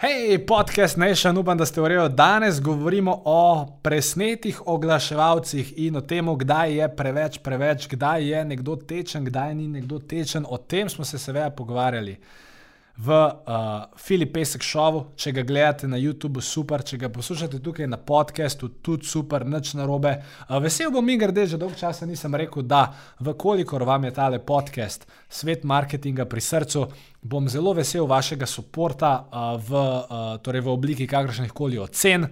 Hej, podcast Nation, upam, da ste urejali. Danes govorimo o presnetih oglaševalcih in o tem, kdaj je preveč, preveč, kdaj je nekdo tečen, kdaj ni nekdo tečen. O tem smo se seveda pogovarjali v uh, Filip Pesek šovu. Če ga gledate na YouTubu, super, če ga poslušate tukaj na podkastu, tudi super, nič narobe. Uh, vesel bom, mi grede, že dolgo časa nisem rekel, da vkolikor vam je tale podcast, svet marketinga pri srcu, bom zelo vesel vašega podpora uh, v, uh, torej v obliki kakršnih koli ocen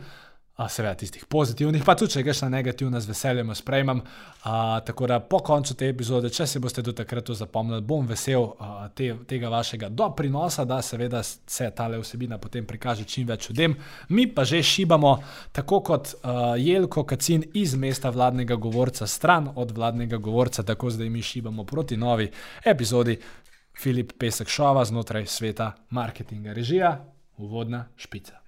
seveda tistih pozitivnih, pa tudi če greš na negativne, z veseljem sprejmem. A, tako da po koncu te epizode, če se boste do takrat zapomnili, bom vesel a, te, tega vašega doprinosa, da seveda se ta vsebina potem prikaže čim več ljudem. Mi pa že šibamo, tako kot a, Jelko Kacin iz mesta vladnega govorca, stran od vladnega govorca, tako zdaj mi šibamo proti novi epizodi. Filip Pesek Šova znotraj sveta marketinga, režija, uvodna špica.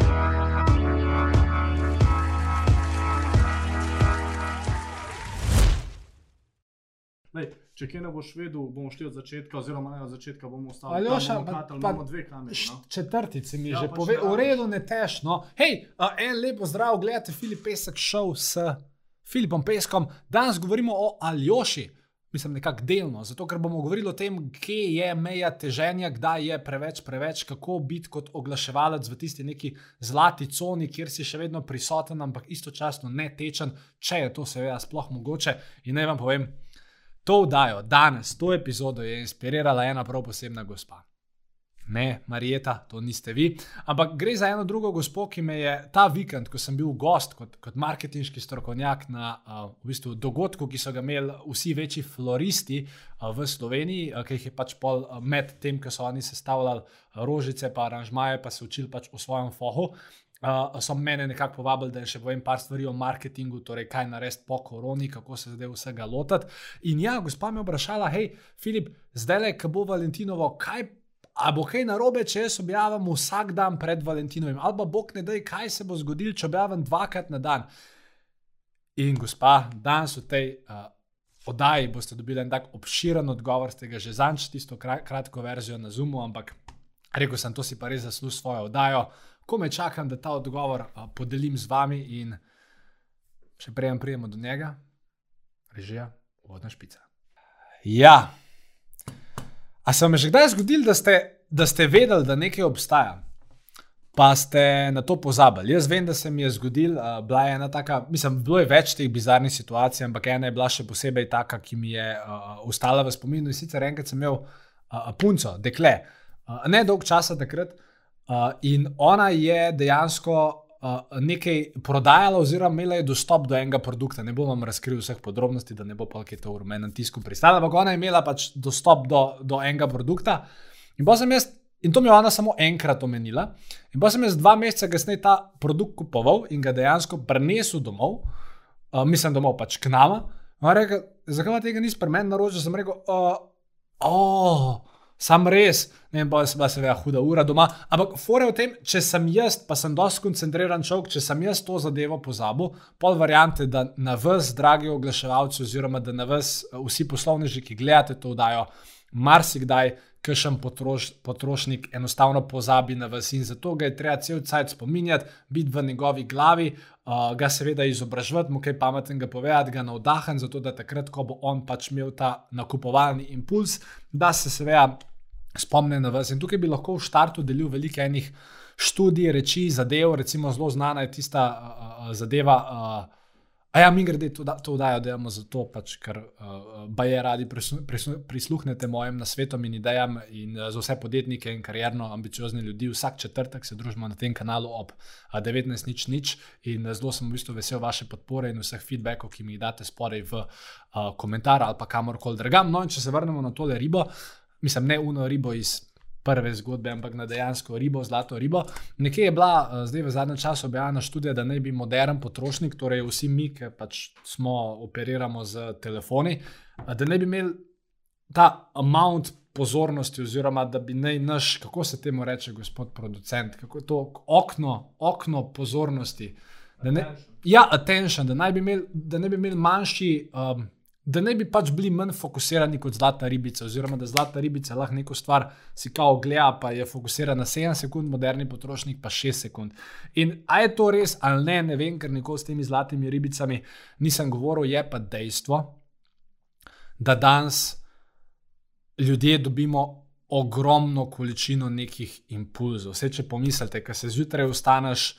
Lej, če kaj ne boš vedel, bomo šli od začetka, oziroma ne od začetka, bomo ostali ali pa, pa, imamo dve kamere. No? Četrtici mi Ja, že pove, v redu, ne tešno. Hej, a, en lep pozdrav, gledate Filip Pesek šov s Filipom Peskom. Danes govorimo o Aljoši. Mislim, nekako delno, zato ker bomo govorili o tem, kje je meja teženja, kdaj je preveč, preveč, kako biti kot oglaševalec v tisti neki zlati coni, kjer si še vedno prisoten, ampak istočasno ne tečen, če je to seveda sploh mogoče. In naj vam povem, To vdajo danes, to epizodo je inspirirala ena prav posebna gospa. Ne, Marijeta, to niste vi, ampak gre za eno drugo gospo, ki me je ta vikend, ko sem bil gost kot, kot marketinški strokovnjak na uh, v bistvu dogodku, ki so ga imeli vsi večji floristi uh, v Sloveniji, uh, ki jih je pač pol uh, med tem, ko so oni sestavljali rožice, pa aranžmaje, pa se učili pač o svojem fohu. Uh, so mene nekako povabili, da še povem par stvari o marketingu, torej kaj narediti po koroni, kako se zdaj vsega lotiti. In ja, gospa me je vprašala, hej, Filip, zdaj le, ko bo Valentinovo, kaj. A bo kaj narobe, če jaz objavim vsak dan pred Valentinovim, ali pa bog ne da, kaj se bo zgodilo, če objavim dvakrat na dan. In gospa, danes v tej uh, oddaji boste dobili en tak obširen odgovor, ste ga že zanč, tisto kratko verzijo na Zoomu, ampak rekel sem, to si pa res zasluži svojo oddajo ko me čakam, da ta odgovor a, podelim z vami, in še prej prijemo do njega, režija, vodna špica. Ja, a se vam je že kdaj zgodilo, da ste, da ste vedeli, da nekaj obstaja? Pa ste na to pozabili. Jaz vem, da se mi je zgodil, uh, bila je ena taka, mislim, bilo je več teh bizarnih situacij, ampak ena je bila še posebej taka, ki mi je uh, ostala v spominu. In sicer enkrat sem imel uh, punco, dekle, uh, ne dolg časa takrat, Uh, in ona je dejansko uh, nekaj prodajala, oziroma imela je dostop do enega produkta. Ne bom vam razkril vseh podrobnosti, da ne bo pa kaj to v menem tisku pristala, ampak ona je imela pač dostop do, do enega produkta. In, jaz, in to mi je ona samo enkrat omenila. In pa sem jaz dva meseca kasneje ta produkt kupoval in ga dejansko prenesel domov, uh, mislim, domov pač k nama. Rekel, zakaj tega nisi pri meni naročil? Sem rekel, uh, oh, sam res ne vem, pa je bila seveda huda ura doma. Ampak, fore v tem, če sem jaz, pa sem dosti koncentriran človek, če sem jaz to zadevo pozabil, pol variante, da na vas, dragi oglaševalci, oziroma da na vas, vsi poslovneži, ki gledate to vdajo, marsikdaj. Kajšen potroš, potrošnik enostavno pozabi na vas in zato ga je treba cel cajt spominjati, biti v njegovi glavi, uh, ga seveda izobraževati, mu kaj pametnega povedati, ga navdahniti, zato da takrat, ko bo on pač imel ta nakupovalni impuls, da se seveda spomne na vas. In tukaj bi lahko v štartu delil veliko enih študij, reči, zadev, recimo zelo znana je tista uh, zadeva. Uh, A ja, mi grede to, to vdajo, da imamo zato, pač, ker uh, baje radi prisluhnete mojim nasvetom in idejam in uh, za vse podjetnike in karjerno ambiciozne ljudi. Vsak četrtek se družimo na tem kanalu ob uh, 19.00 in uh, zelo sem v bistvu vesel vaše podpore in vseh feedbackov, ki mi jih date spodaj v uh, komentar ali pa kamorkoli drugam. No in če se vrnemo na tole ribo, uh, mislim, ne uno ribo iz prve zgodbe, ampak na dejansko ribo, zlato ribo. Nekje je bila uh, zdaj v zadnjem času objavljena študija, da naj bi modern potrošnik, torej vsi mi, ki pač smo operiramo z telefoni, uh, da naj bi imeli ta amount pozornosti, oziroma da bi naj naš, kako se temu reče, gospod producent, kako je to okno, okno pozornosti. Da ne, ja, attention, da naj bi imeli, da ne bi imeli manjši. Um, Da ne bi pač bili manj fokusirani kot zlata ribica, oziroma da zlata ribica lahko neko stvar si kao gleda, pa je fokusirana na 7 sekund, moderni potrošnik pa 6 sekund. In a je to res ali ne, ne vem, ker nikoli s temi zlatimi ribicami nisem govoril, je pa dejstvo, da danes ljudje dobimo ogromno količino nekih impulzov. Vse, če pomislite, kaj se zjutraj vstaneš,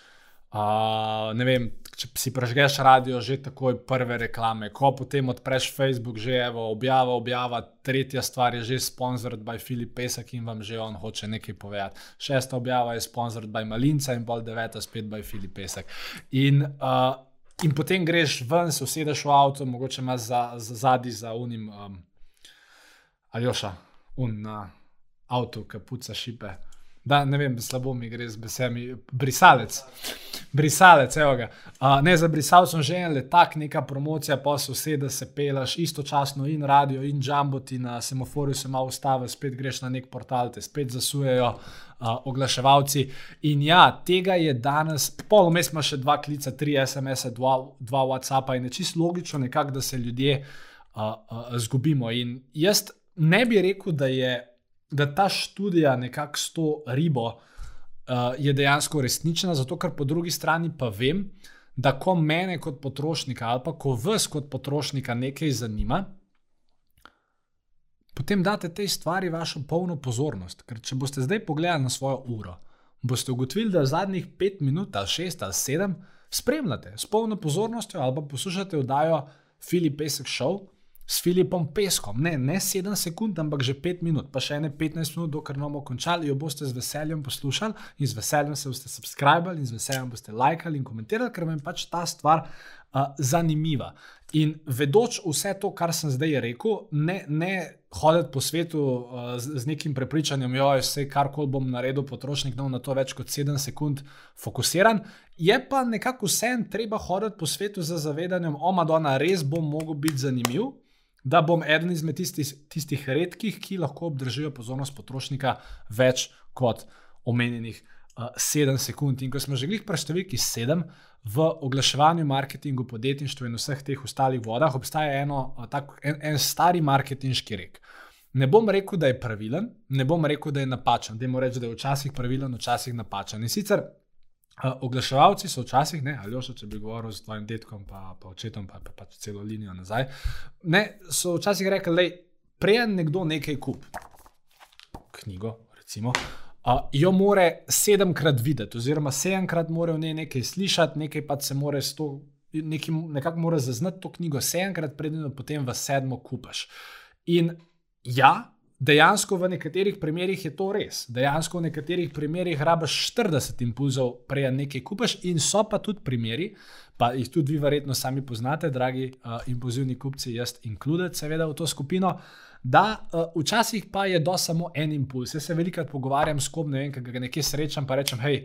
uh, ne vem, če si prežgeš radio, že takoj prve reklame, ko potem odpreš Facebook, že evo, objava, objava, tretja stvar je že sponsored by Filip Pesek in vam že on hoče nekaj povedati. Šesta objava je sponsored by Malinca in bolj deveta spet by Filip Pesek. In, uh, in potem greš ven, se usedeš v avto, mogoče imaš za, za zadnji za unim. Um, Aljoša, un na avtu, ki puca šipe. Da, ne vem, slabo mi gre z besedami. Brisalec, brisalec, evo ga. Uh, ne, za brisal sem že en letak, neka promocija, pa so vse, da se pelaš istočasno in radio, in jumbo ti na semaforju se malo ustavi, spet greš na nek portal, te spet zasujejo uh, oglaševalci. In ja, tega je danes, pol mes ima še dva klica, tri SMS-e, dva, dva WhatsAppa in je čisto logično nekako, da se ljudje uh, uh, zgubimo. In jaz ne bi rekel, da je da ta študija nekako s to ribo uh, je dejansko resnična, zato ker po drugi strani pa vem, da ko mene kot potrošnika ali pa ko vas kot potrošnika nekaj zanima. Potem date tej stvari vašo polno pozornost. Ker če boste zdaj pogledali na svojo uro, boste ugotovili, da zadnjih pet minut, ali šest ali sedem spremljate s polno pozornostjo ali pa poslušate oddajo Filip Pesek Show, s Filipom Peskom, ne, ne 7 sekund, ampak že 5 minut, pa še ne 15 minut, dokler bomo končali, jo boste z veseljem poslušali in z veseljem se boste subskrbali in z veseljem boste lajkali in komentirali, ker vam je pač ta stvar uh, zanimiva. In vedoč vse to, kar sem zdaj rekel, ne, ne hoditi po svetu uh, z, z nekim prepričanjem, da je vse, kar koli bom naredil, potrošnik na to več kot 7 sekund fokusiran. Je pa nekako vsem treba hoditi po svetu z zavedanjem, o Madonna, res bom mogel biti zanimiv da bom eden izmed tistih, tistih redkih, ki lahko obdržijo pozornost potrošnika več kot omenjenih uh, 7 sekund. In ko smo že glih pri številki 7, v oglaševanju, marketingu, podjetništvu in vseh teh ostalih vodah obstaja eno, uh, tak, en, en stari marketinški rek. Ne bom rekel, da je pravilen, ne bom rekel, da je napačen. Dajmo reči, da je včasih pravilen, včasih napačen. In sicer Uh, oglaševalci so včasih, ne, ali oče, če bi govoril z tvojim detkom, pa, pa očetom, pa, pa pač celo linijo nazaj. Ne, so včasih rekli, da prej nekdo nekaj kup, knjigo, recimo, uh, jo more sedemkrat videti, oziroma sedemkrat mora v njej nekaj slišati, nekaj pa se mora s to, nekako mora zaznati to knjigo sedemkrat, predtem pa potem v sedmo kupaš. In ja, Dejansko v nekaterih primerjih je to res. Dejansko v nekaterih primerjih rabiš 40 impulzov, prej nekaj kupaš, in so pa tudi primeri, pa jih tudi vi verjetno sami poznate, dragi uh, impulzivni kupci, jaz inkludem, seveda, v to skupino. Da, uh, včasih pa je do samo en impuls. Jaz se velikokrat pogovarjam s kom, ne vem, kaj ga nekje srečam, pa rečem, hej,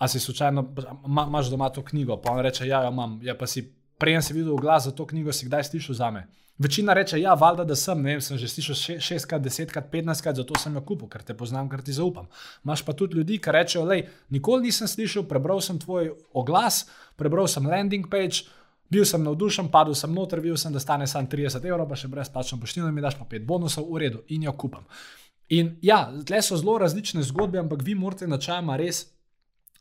a si slučajno, ma, imaš doma to knjigo? Pa on reče, ja, jo imam, ja, pa si prej si videl glas za to knjigo, si kdaj slišal za me. Večina reče, ja, valjda, da sem, ne vem, sem že slišal šestkrat, desetkrat, petnajstkrat, zato sem jo kupil, ker te poznam, ker ti zaupam. Imáš pa tudi ljudi, ki rečejo, lej, nikoli nisem slišal, prebral sem tvoj oglas, prebral sem landing page, bil sem navdušen, padel sem noter, videl sem, da stane samo 30 evrov, pa še brezplačno poštino, mi daš pa 5 bonusov, v redu, in jo kupam. In ja, tle so zelo različne zgodbe, ampak vi morate načeloma res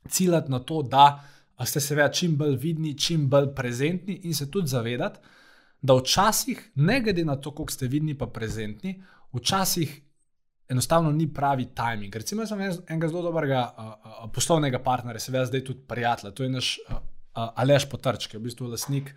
ciljati na to, da ste seveda čim bolj vidni, čim bolj prezentni in se tudi zavedati, da včasih, ne glede na to, koliko ste vidni, pa prezentni, včasih enostavno ni pravi timing. Recimo, sem enega zelo dobrega uh, uh, poslovnega partnerja, seveda zdaj tudi prijatelja, to je naš uh, uh, Aleš Potrč, ki je v bistvu lasnik.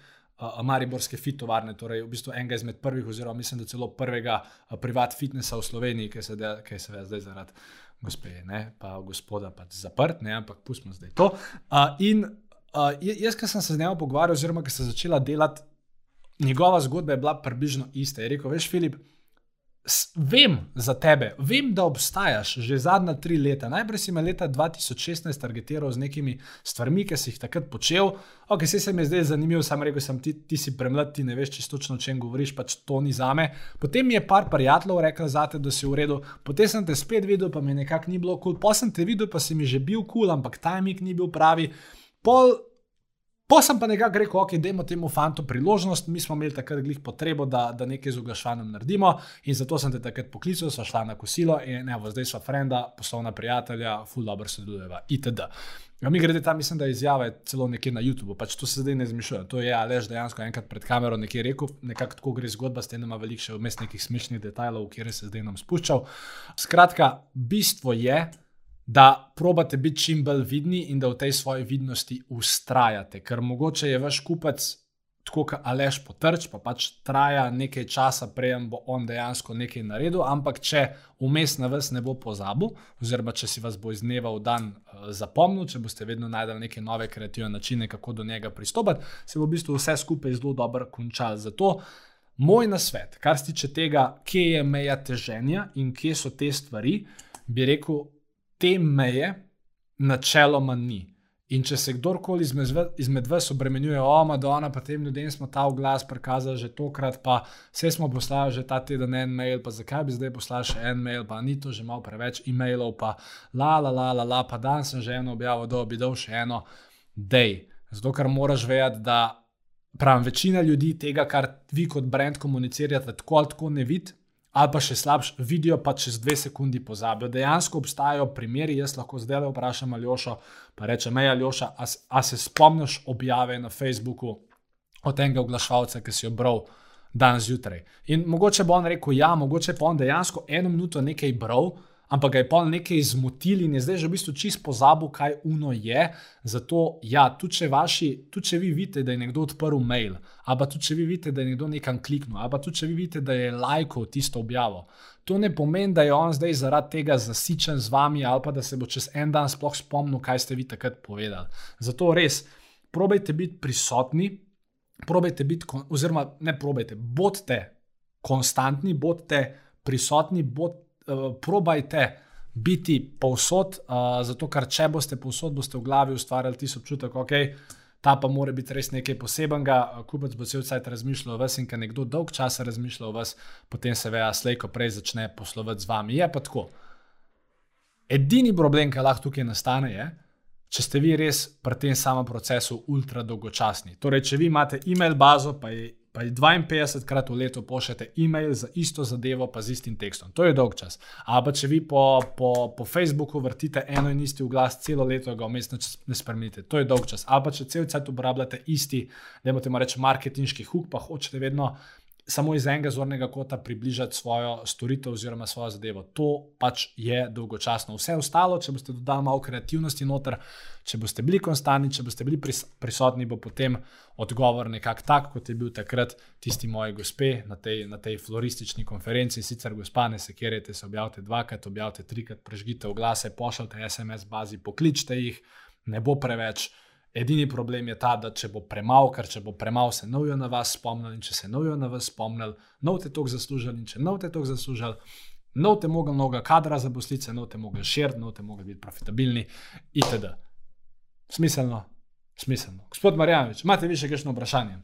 Mariborske fitovarne, torej v bistvu enega izmed prvih, oziroma mislim, da celo prvega privat fitnesa v Sloveniji, ki se, ki se zdaj zaradi gospe, ne, pa gospoda, pa zaprt, ne, ampak pustimo zdaj to. Uh, in uh, jaz, ki sem se z njim pogovarjal, oziroma ki sem začela delati njegova zgodba je bila približno ista. Je rekel, veš, Filip, vem za tebe, vem, da obstajaš že zadnja tri leta. Najprej si me leta 2016 targetiral z nekimi stvarmi, ki si jih takrat počel. Ok, se mi je zdaj zanimivo, sam rekel sem, ti, ti si premlad, ti ne veš čisto točno, o čem govoriš, pač to ni za me. Potem mi je par prijateljev rekel zate, da si v redu, potem sem te spet videl, pa mi nekako ni bilo kul, cool. pa sem te videl, pa si mi že bil kul, cool, ampak timing ni bil pravi. Pol Po sem pa nekako rekel, ok, dajmo temu fantu priložnost, mi smo imeli takrat glih potrebo, da, da nekaj z oglašvanjem naredimo in zato sem te takrat poklical, sva šla na kosilo in evo, zdaj sva frenda, poslovna prijatelja, full dobro sodelujeva, itd. Ja, mi grede tam, mislim, da izjave celo nekje na YouTubu, pač to se zdaj ne zmišljuje. To je Alež dejansko enkrat pred kamero nekje rekel, nekako tako gre zgodba, s tem ima veliko še vmes nekih smešnih detajlov, kjer se zdaj nam spuščal. Skratka, bistvo je, da probate biti čim bolj vidni in da v tej svoji vidnosti ustrajate. Ker mogoče je vaš kupec, tako kot Aleš potrč, pa pač traja nekaj časa, prejem bo on dejansko nekaj naredil, ampak če vmes na vas ne bo pozabil, oziroma če si vas bo iz dneva v dan uh, zapomnil, če boste vedno najdel neke nove kreativne načine, kako do njega pristopiti, se bo v bistvu vse skupaj zelo dobro končalo. Zato moj nasvet, kar se tiče tega, kje je meja teženja in kje so te stvari, bi rekel, te meje načeloma ni. In če se kdorkoli izmed, izmed vas obremenjuje, o, Madonna, pa tem ljudem smo ta glas prikazali že tokrat, pa vse smo poslali že ta teden en mail, pa zakaj bi zdaj poslali še en mail, pa ni to že malo preveč e-mailov, pa la, la, la, la, la pa dan sem že eno objavil, da bi dal še eno, dej. Zato, ker moraš vedeti, da pravim, večina ljudi tega, kar vi kot brand komunicirate, tako ali tako ne vidite ali pa še slabš, vidijo pa čez dve sekundi pozabijo. Dejansko obstajajo primeri, jaz lahko zdaj le vprašam Aljošo, pa reče: Mej, Aljoša, a, a se spomniš objave na Facebooku od tega oglašalca, ki si jo bral dan zjutraj? In mogoče bo on rekel: Ja, mogoče pa on dejansko eno minuto nekaj bral. Ampak ga je pa nekaj izmotili in je zdaj že v bistvu čist pozabil, kaj uno je. Zato, ja, tudi če, vaši, tudi če vi vidite, da je nekdo odprl mail, ali pa tudi če vi vidite, da je nekdo nekam kliknil, ali pa tudi če vi vidite, da je lajkal tisto objavo, to ne pomeni, da je on zdaj zaradi tega zasičen z vami, ali pa da se bo čez en dan sploh spomnil, kaj ste vi takrat povedali. Zato res, probejte biti prisotni, probejte biti, oziroma ne probejte, bodite konstantni, bodite prisotni, bodite uh, probajte biti povsod, uh, zato ker če boste povsod, boste v glavi ustvarjali tisto občutek, ok. Ta pa mora biti res nekaj posebenega, kupec bo cel cel razmišljal o vas in ker nekdo dolg časa razmišlja o vas, potem se veja, slejko prej začne poslovati z vami. Je pa tako. Edini problem, ki lahko tukaj nastane, je, če ste vi res pri tem samem procesu ultra dolgočasni. Torej, če vi imate e-mail bazo, pa je pa 52 krat v letu pošljete e-mail za isto zadevo, pa z istim tekstom. To je dolg čas. Pa če vi po, po, po Facebooku vrtite eno in isti glas celo leto, ga vmes ne spremenite. To je dolg čas. Pa če cel cel cel uporabljate isti, da imate reči, marketinški huk, pa hočete vedno samo iz enega zornega kota približati svojo storitev oziroma svojo zadevo. To pač je dolgočasno. Vse ostalo, če boste dodali malo kreativnosti noter, če boste bili konstantni, če boste bili pris prisotni, bo potem odgovor nekako tak, kot je bil takrat tisti moji gospe na tej, na tej floristični konferenci. Sicer, gospa, ne sekirajte, se objavite dvakrat, objavite trikrat, prežgite oglase, pošljite SMS bazi, pokličite jih, ne bo preveč. Edini problem je ta, da če bo premalo, ker če bo premalo, se novijo na vas spomnili, in če se novijo na vas spomnili, novte to zaslužili, in če novte to zaslužili, novte mogli mnogo kadra za poslice, novte mogli širiti, novte mogli biti profitabilni, itd. Smiselno, smiselno. Gospod Marjanovič, imate vi še kakšno vprašanje?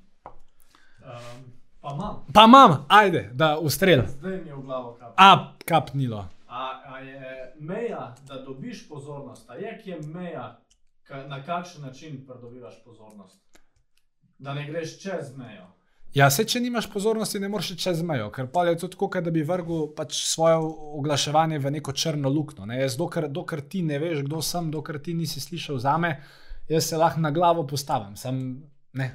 Um, pa imam. Pa imam, ajde, da ustrel. Zdaj mi je v glavo kap. A, kapnilo. A, a je meja, da dobiš pozornost, a je kje meja, ka, na kakšen način pridobivaš pozornost? Da ne greš čez mejo. Ja, se če nimaš pozornosti, ne moreš čez mejo, ker pa je to tako, da bi vrgel pač svoje oglaševanje v neko črno luknjo. Ne? Jaz, dokler, dokler ti ne veš, kdo sem, dokler ti nisi slišal za me, jaz se lahko na glavo postavim. Sam, ne,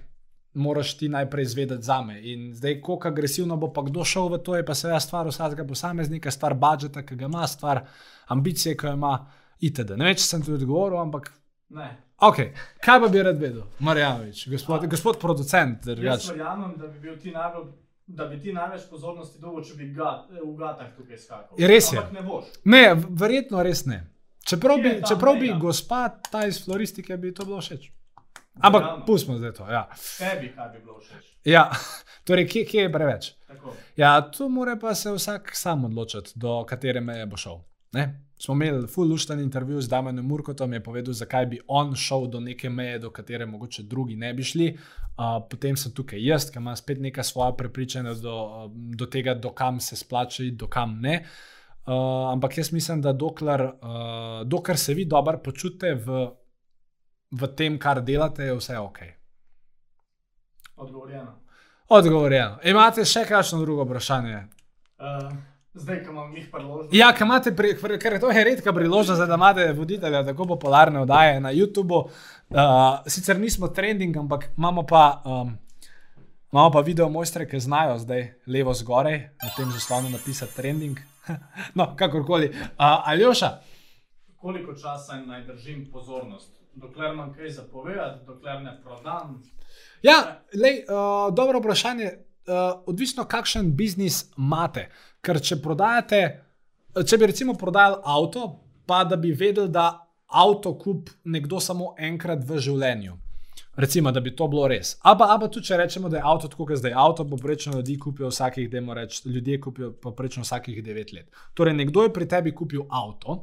moraš ti najprej izvedeti za me. In zdaj, kako agresivno bo pa kdo šel v to, je pa seveda stvar vsakega posameznika, stvar budžeta, ki ga ima, stvar ambicije, ki jo ima, itd. Ne vem, če sem ti odgovoril, ampak. Ne. Okay. Kaj pa bi rad vedel, Marjanovič, gospod, gospod producent? Jaz verjamem, da bi bil ti najbolj. Da bi ti največ pozornosti dobil, če bi gat, v gatah tukaj skakal. Res je. Ampak ne boš. Ne, verjetno res ne. Čeprav bi, čeprav bi gospa ta iz floristike, bi to bilo všeč. Ampak pustimo zdaj to. Ja. Tebi, kaj bi bilo všeč. Ja. Torej, kje, kje je preveč? Tako. Ja, tu mora pa se vsak sam odločiti, do katere meje bo šel. Ne? Smo imeli full lušten intervju z Damenom Murkotom, je povedal, zakaj bi on šel do neke meje, do katere mogoče drugi ne bi šli. Uh, potem sem tukaj jaz, ki ima spet neka svoja prepričanja do, do tega, do kam se splača iti, do kam ne. Uh, ampak jaz mislim, da dokler, uh, dokler se vi dobro počutite v, v tem, kar delate, je vse ok. Odgovorjeno. Odgovorjeno. Imate še kakšno drugo vprašanje? Uh, zdaj, ko imam jih priložnost. Ja, imate, pri, pri- ker to je redka priložnost, da imate voditelja tako popularne oddaje na YouTubu. Uh, sicer nismo trending, ampak imamo pa, um, imamo pa video mojstre, ki znajo zdaj levo zgoraj na tem zaslonu napisati trending. no, kakorkoli. Uh, Aljoša, Koliko časa naj držim pozornost? Dokler imam kaj zapovedati, dokler ne prodam. ja, lej, uh, dobro vprašanje. Uh, odvisno, kakšen biznis imate. Ker če prodajate, če bi recimo prodajali avto, pa da bi vedeli, da avto kup nekdo samo enkrat v življenju. Recimo, da bi to bilo res. Aba, aba tudi če rečemo, da je avto tako, kot je zdaj avto, poprečno ljudi kupijo vsakih, dajmo reči, ljudje kupijo poprečno vsakih 9 let. Torej, nekdo je pri tebi kupil avto,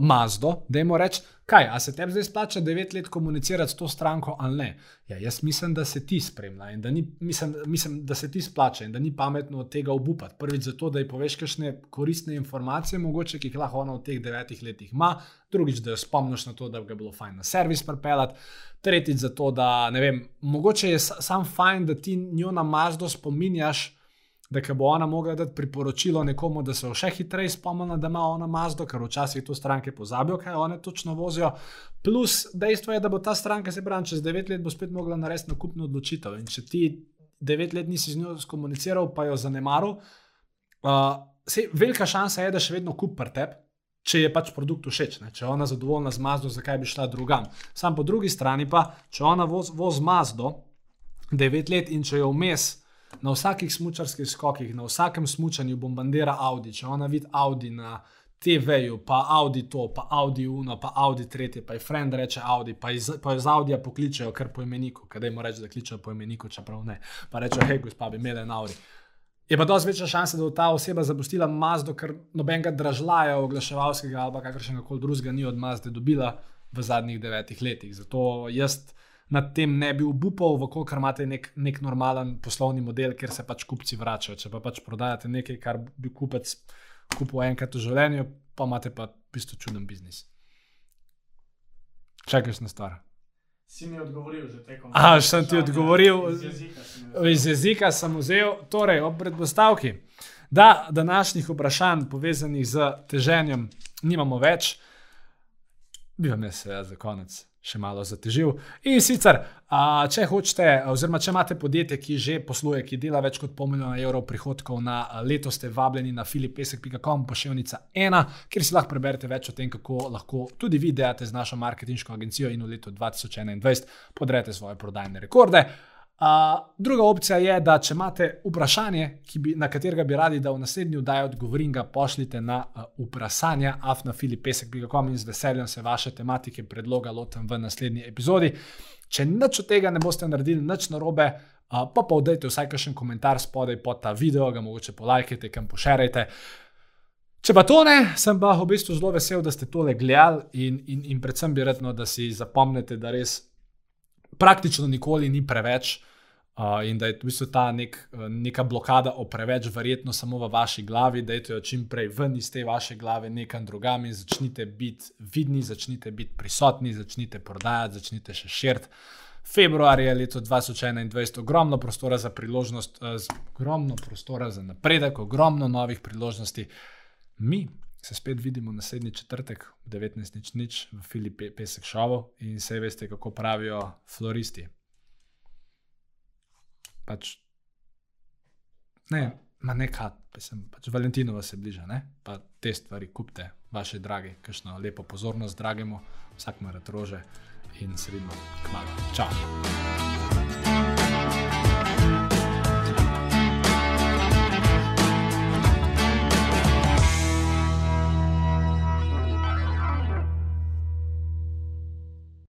Mazdo, dajmo reči, kaj, a se tebi zdaj splača 9 let komunicirati s to stranko ali ne? Ja, jaz mislim, da se ti spremlja in da, ni, mislim, mislim, da se ti splača in da ni pametno od tega obupati. Prvič zato, da ji poveš kakšne koristne informacije, mogoče, ki jih lahko ona v teh devetih letih ima, drugič, da jo spomniš na to, da bi ga bilo fajn na servis pripeljati, tretjič zato, da ne vem, mogoče je sa- sam fajn, da ti njo na Mazdo spominjaš, da bo ona mogla dati priporočilo nekomu, da se še hitreje spomnila, da ima ona Mazdo, ker včasih to stranke pozabijo, kaj one točno vozijo. Plus dejstvo je, da bo ta stranka, se pravi, čez 9 let bo spet mogla narediti nakupno odločitev. In če ti 9 let nisi z njo skomuniciral, pa jo zanemaril, uh, velika šansa je, da še vedno kup prtep. Če je pač produkt všeč, ne? če je ona zadovoljna z Mazdo, zakaj bi šla drugam. Sam po drugi strani pa, če ona voz, voz Mazdo 9 let in če jo vmes na vsakih smočarskih skokih, na vsakem smočanju bombardira Audi, če ona vidi Audi na TV-ju, pa Audi to, pa Audi Uno, pa Audi tretje, pa je friend reče Audi, pa iz, pa iz Audija pokličejo kar po imeniku, kaj jim reče, da kličejo po imeniku, čeprav ne. Pa rečejo, hej, gospa, bi imela en Audi. Je pa dosti večja šansa, da bo ta oseba zapustila Mazdo, ker nobenega dražljaja oglaševalskega ali kakršnega koli drugega ni od Mazde dobila v zadnjih devetih letih. Zato jaz nad tem ne bi obupal, vkolikor imate nek, nek normalen poslovni model, kjer se pač kupci vračajo. Če pa pač prodajate nekaj, kar bi kupec kupil enkrat v življenju, pa imate pa v bistvu čuden biznis. Čakaš na stvar. Si mi odgovoril že tekom. A, sem ti odgovoril. Iz jezika. Iz jezika sem vzel, torej ob predpostavki, da današnjih vprašanj povezanih z teženjem nimamo več, bi vam jaz seveda za konec še malo zatežil. In sicer, a, če hočete, oziroma če imate podjetje, ki že posluje, ki dela več kot pol milijona evrov prihodkov na leto, ste vabljeni na filipesek.com, pošiljnica ena, kjer si lahko preberete več o tem, kako lahko tudi vi delate z našo marketinško agencijo in v letu 2021 podrete svoje prodajne rekorde. Uh, druga opcija je, da če imate vprašanje, bi, na katerega bi radi, da v naslednji oddaji odgovorim, ga pošljite na uh, vprašanje afnafilipesek.com in z veseljem se vaše tematike predloga lotem v naslednji epizodi. Če nič od tega ne boste naredili, nič narobe, uh, pa pa vdajte vsaj kakšen komentar spodaj pod ta video, ga mogoče polajkajte, kam pošerajte. Če pa to ne, sem pa v bistvu zelo vesel, da ste tole gledali in, in, in predvsem bi redno, da si zapomnite, da res praktično nikoli ni preveč. Uh, in da je v bistvu ta nek, uh, neka blokada o preveč verjetno samo v vaši glavi, da je to čim prej ven iz te vaše glave, nekam drugam in začnite biti vidni, začnite biti prisotni, začnite prodajati, začnite še širiti. Februar je leto 2021, ogromno prostora za priložnost, z- ogromno prostora za napredek, ogromno novih priložnosti. Mi se spet vidimo naslednji četrtek, 19.00 v Filipi Pesek Šovu in vse veste, kako pravijo floristi. Pač, ne, ma nekaj, sem, pač Valentinova se bliža, ne? pa te stvari kupite, vaše drage, kakšno lepo pozornost, dragemu, vsak ima rad rože in se vidimo kmalo. Čau!